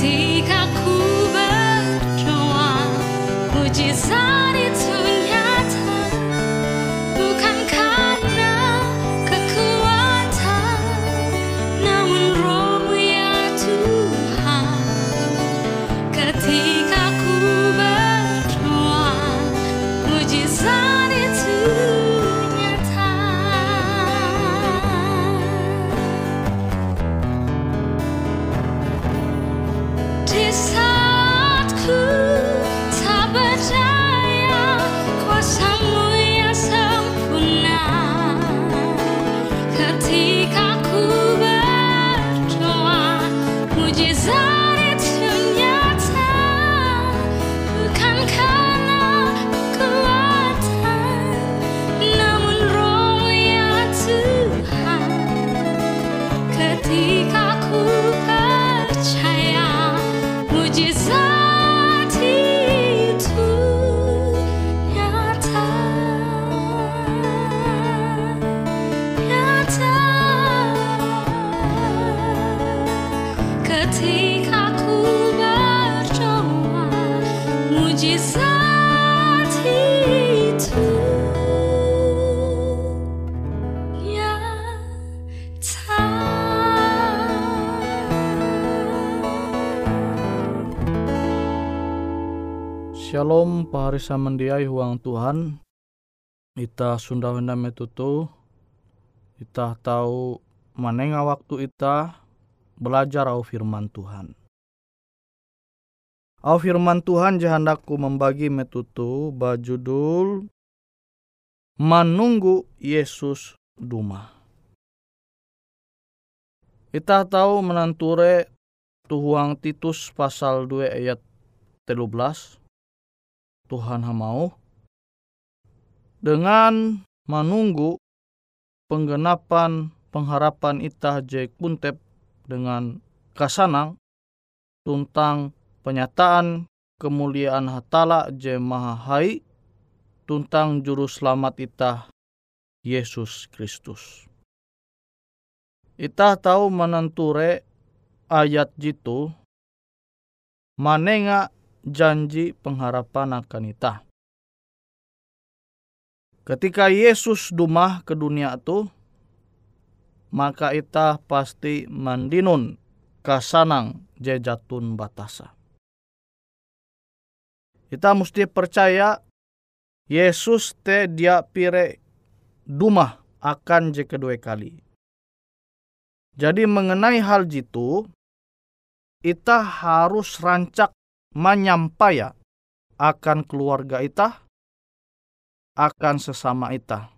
Tika. Ko Pahari samandiai huang Tuhan. Ita sunda henda metutu. Ita tahu manenga waktu ita belajar au firman Tuhan. Au firman Tuhan jahandaku membagi metutu bajudul Menunggu Yesus Duma. Kita tahu menanture tuhuang Titus pasal 2 ayat 13 Tuhan hamau dengan menunggu penggenapan pengharapan itah je kuntep dengan kasanang tuntang penyataan kemuliaan hatala je maha hai tuntang juru selamat itah Yesus Kristus. Itah tahu menenture ayat jitu manenga janji pengharapan akan kita. Ketika Yesus dumah ke dunia itu, maka ita pasti mandinun kasanang jejatun batasa. Kita mesti percaya Yesus te dia pire dumah akan je kedua kali. Jadi mengenai hal jitu, kita harus rancak menyampaikan akan keluarga ita, akan sesama ita.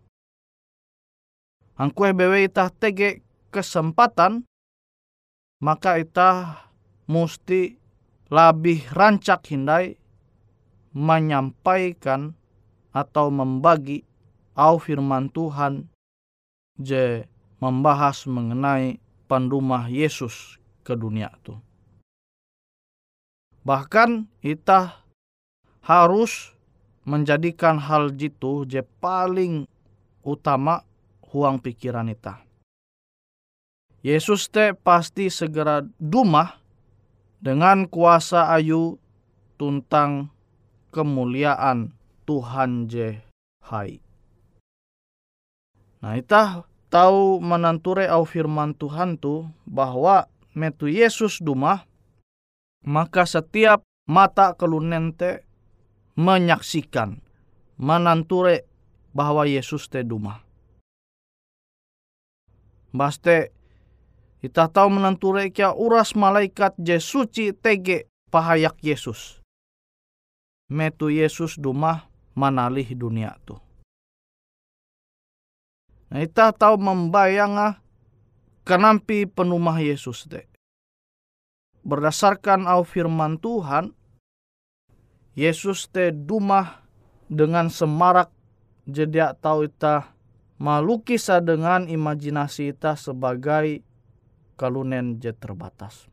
Angkue bewe ita tege kesempatan, maka ita mesti lebih rancak hindai menyampaikan atau membagi au firman Tuhan je membahas mengenai pandumah Yesus ke dunia itu. Bahkan kita harus menjadikan hal jitu je paling utama huang pikiran kita. Yesus te pasti segera dumah dengan kuasa ayu tuntang kemuliaan Tuhan je hai. Nah, kita tahu menanture au firman Tuhan tu bahwa metu Yesus dumah maka setiap mata kelunente menyaksikan menanture bahwa Yesus te duma. Baste kita tahu menanture kia uras malaikat je suci tege pahayak Yesus. Metu Yesus duma manalih dunia tu. Nah, kita tahu membayang kenampi penumah Yesus te berdasarkan au firman Tuhan, Yesus te dumah dengan semarak jadi tahu ita malukisa dengan imajinasi ita sebagai kalunen je terbatas.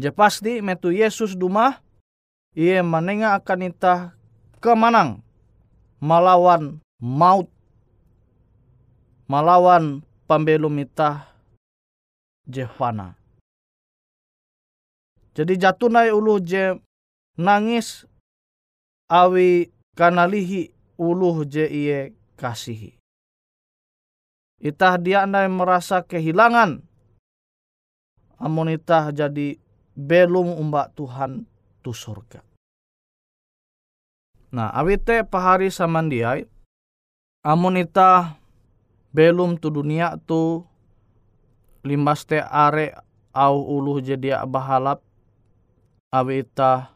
Je pasti metu Yesus dumah, ia menengah akan ita kemanang malawan maut malawan pembelum ita Jehana. Jadi jatunai ulu je nangis awi kanalihi ulu je iye kasihi. Itah dia andai merasa kehilangan. Amun itah jadi belum umbak Tuhan tu surga. Nah, awite pahari samandiai, amun itah belum tu dunia tu limbas te are au ulu jadi bahalap awi ita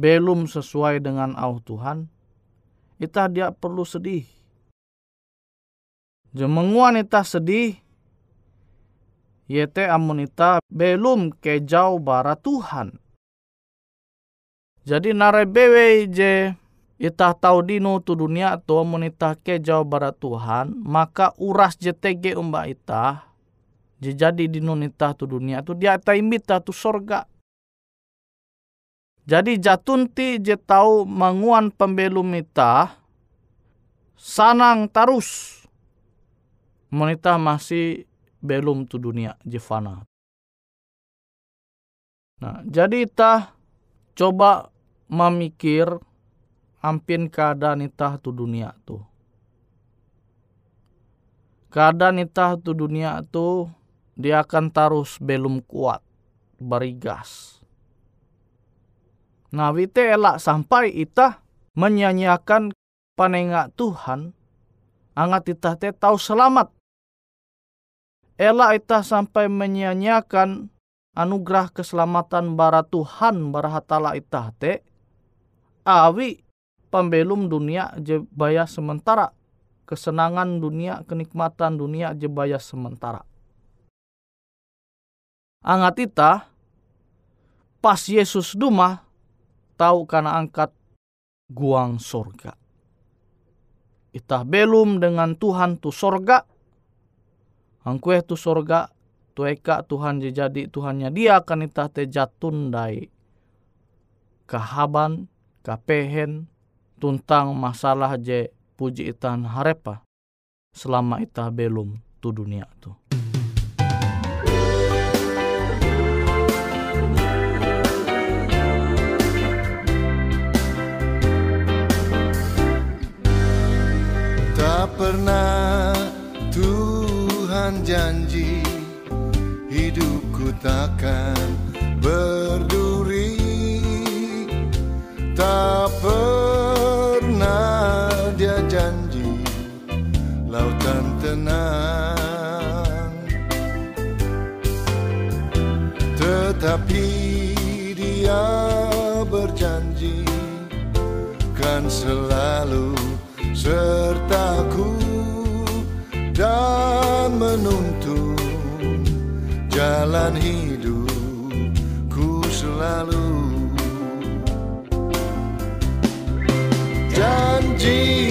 belum sesuai dengan au Tuhan, ita dia perlu sedih. Jemenguan ita sedih, yete amun ita belum kejau bara Tuhan. Jadi nare bewe je ita tahu dino tu dunia tu amun ita kejau bara Tuhan, maka uras JTG umba ita, jadi dino ita tu dunia tu dia ita imbita tu sorga jadi jatunti je tahu manguan pembelum ita sanang tarus. Monita masih belum tu dunia jefana. Nah, jadi ita coba memikir ampin keadaan ita tu dunia tu. Keadaan ita tu dunia tu dia akan tarus belum kuat barigas Nah, wite elak sampai ita menyanyiakan panengak Tuhan, angat ita te tahu selamat. Elak ita sampai menyanyiakan anugerah keselamatan bara Tuhan bara hatala ita te, awi pembelum dunia jebaya sementara kesenangan dunia, kenikmatan dunia jebaya sementara. Angat ita, pas Yesus duma, tahu karena angkat guang sorga. Ita belum dengan Tuhan tu sorga, angkue tu sorga, tu eka Tuhan jadi Tuhannya dia akan ita te jatun dai kahaban, kapehen, tuntang masalah je puji itan harepa selama ita belum tu dunia tu. Pernah Tuhan janji hidupku takkan berduri. Tak pernah dia janji lautan tenang. Tetapi dia berjanji kan selalu sertaku dan menuntun. Jalan hidupku selalu. Janjinya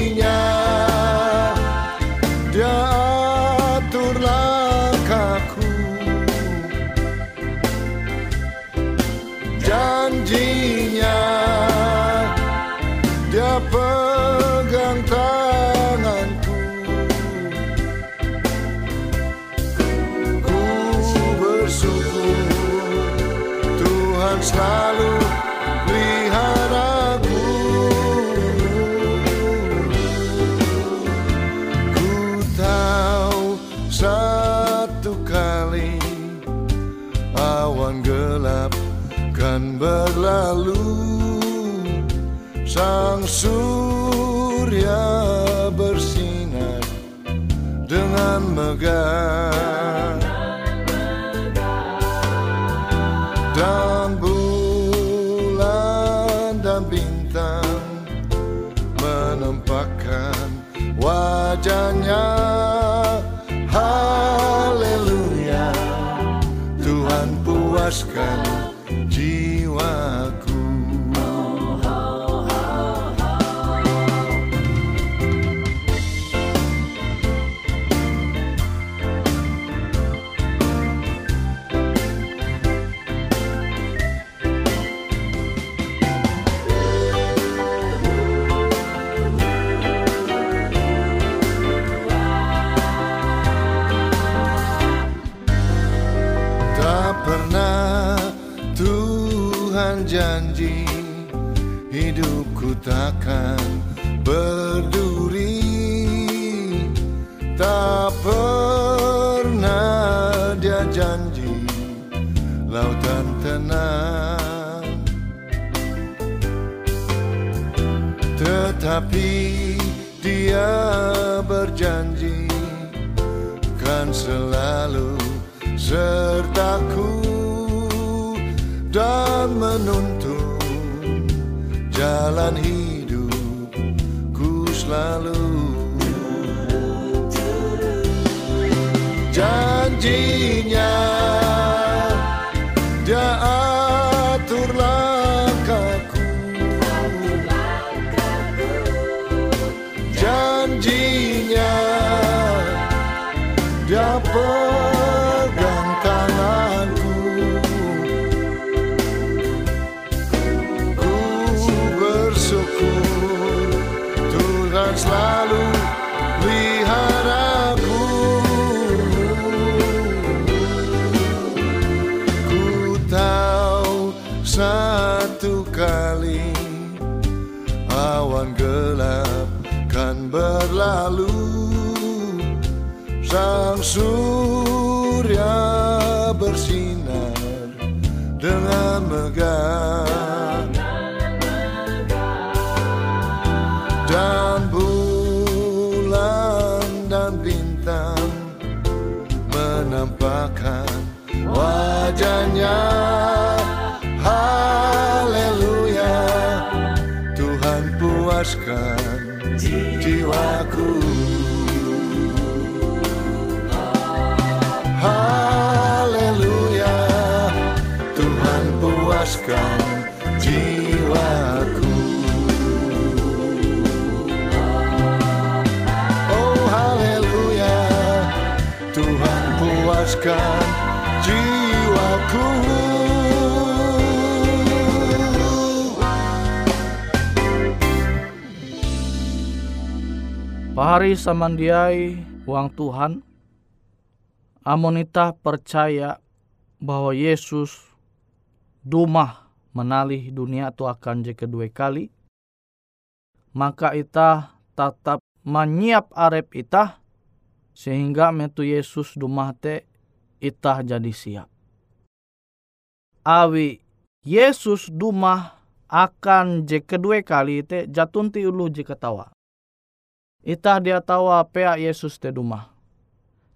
sang surya bersinar dengan megah. Dan bulan dan bintang menampakkan wajahnya pernah Tuhan janji Hidupku takkan berduri. Tak pernah dia janji Lautan tenang. Tetapi dia berjanji Kan selalu sertaku dan menuntun jalan hidupku selalu. Janjinya dia atur langkahku. Janjinya dia pegang sang surya bersinar dengan megah. Dan bulan dan bintang menampakkan wajahnya. Haleluya Tuhan puaskan jiwa. Puaskan jiwaku. Oh haleluya. Tuhan puaskan jiwaku. Pahari samandiai uang Tuhan, amonita percaya bahwa Yesus dumah menalih dunia itu akan je kedua kali, maka ita tetap menyiap arep ita sehingga metu Yesus dumah te ita jadi siap. Awi Yesus dumah akan je kedua kali te jatun ti ulu je ketawa. Ita dia tawa pea Yesus te dumah.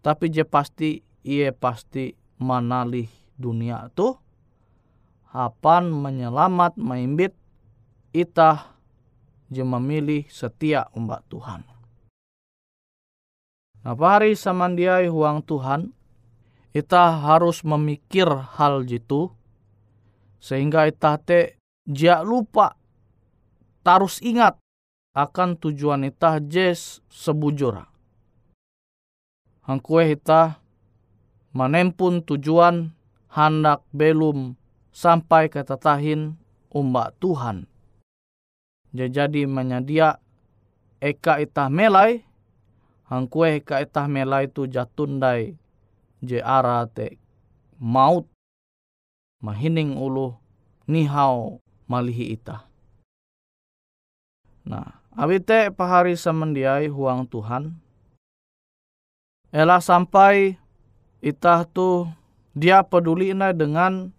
Tapi je pasti ia pasti manalih dunia tu hapan menyelamat maimbit ita je memilih setia umbak Tuhan. Nah, hari samandiai huang Tuhan, ita harus memikir hal jitu sehingga ita te jia lupa tarus ingat akan tujuan ita jes sebujur. Hangkue ita menempun tujuan hendak belum sampai ke tatahin umbak Tuhan. Jadi menyedia eka ita melai, hangkue eka ita melai tu jatundai je ara te maut mahining ulu nihau malihi ita. Nah, Awite pahari semendiai huang Tuhan. Ela sampai itah tu dia peduli na dengan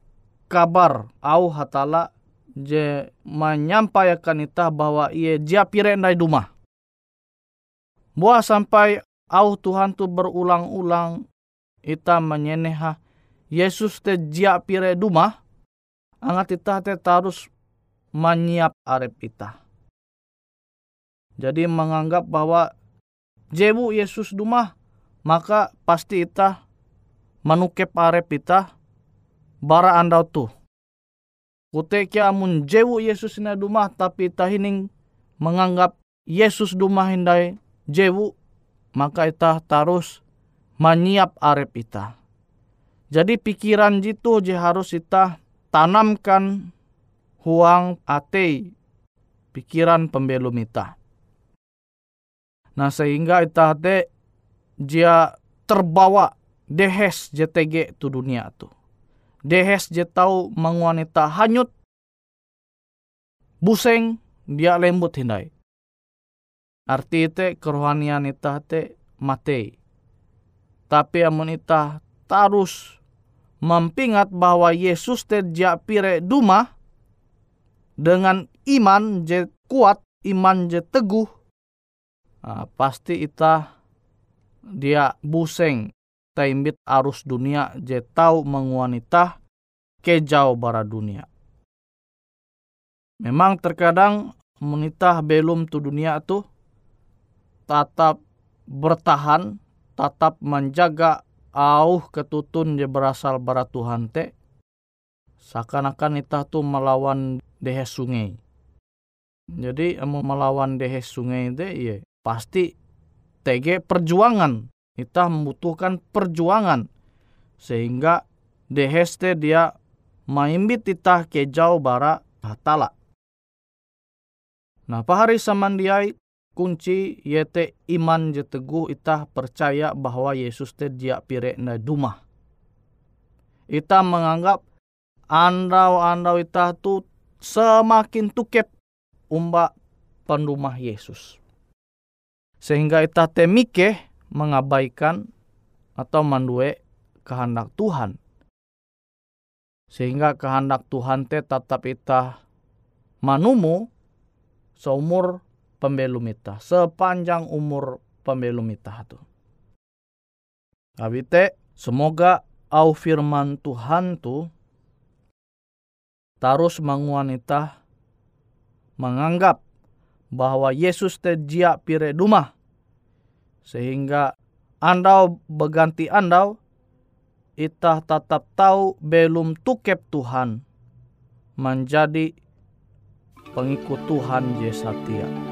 kabar au hatala je menyampaikan itah bahwa ia dia pire ndai dumah. Buah sampai au Tuhan tu berulang-ulang ita menyeneha Yesus te jia pire dumah angat ita te tarus menyiap arep ita. Jadi menganggap bahwa jebu Yesus dumah, maka pasti ita manukep arep ita bara andau tu. Kutekia amun jebu Yesus ina dumah tapi ita hining menganggap Yesus dumah hindai jebu, maka ita tarus menyiap arep ita. Jadi pikiran jitu je harus ita tanamkan huang ate pikiran pembelum ita. Nah sehingga ita te dia terbawa dehes JTG tu dunia tu. Dehes je tahu mengwanita hanyut buseng dia lembut hindai. Arti te kerohanian ita te mate. Tapi amun ita tarus mempingat bahwa Yesus te pire duma dengan iman je kuat, iman je teguh, uh, pasti ita dia buseng taimbit arus dunia je tau menguanita ke jauh bara dunia. Memang terkadang menitah belum tu dunia tu tetap bertahan, tetap menjaga au ketutun je berasal bara Tuhan te. Seakan-akan itah tu melawan dehe sungai. Jadi mau melawan dehe sungai te iya pasti TG perjuangan. Kita membutuhkan perjuangan. Sehingga deheste dia maimbit kita ke jauh bara hatala. Nah, pahari samandiai kunci yete iman je teguh itah percaya bahwa Yesus te dia pire na dumah. Ita menganggap andau-andau ita tu semakin tukep umba pendumah Yesus. Sehingga ita temike mengabaikan atau mandue kehendak Tuhan. Sehingga kehendak Tuhan te tetap ita manumu seumur pembelum ita, sepanjang umur pembelum ita tu. Abite, semoga au firman Tuhan tu terus menguanita menganggap bahwa Yesus te jia pire dumah sehingga andau berganti andau itah tetap tahu belum tukep Tuhan menjadi pengikut Tuhan Yesatia.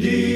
Jesus.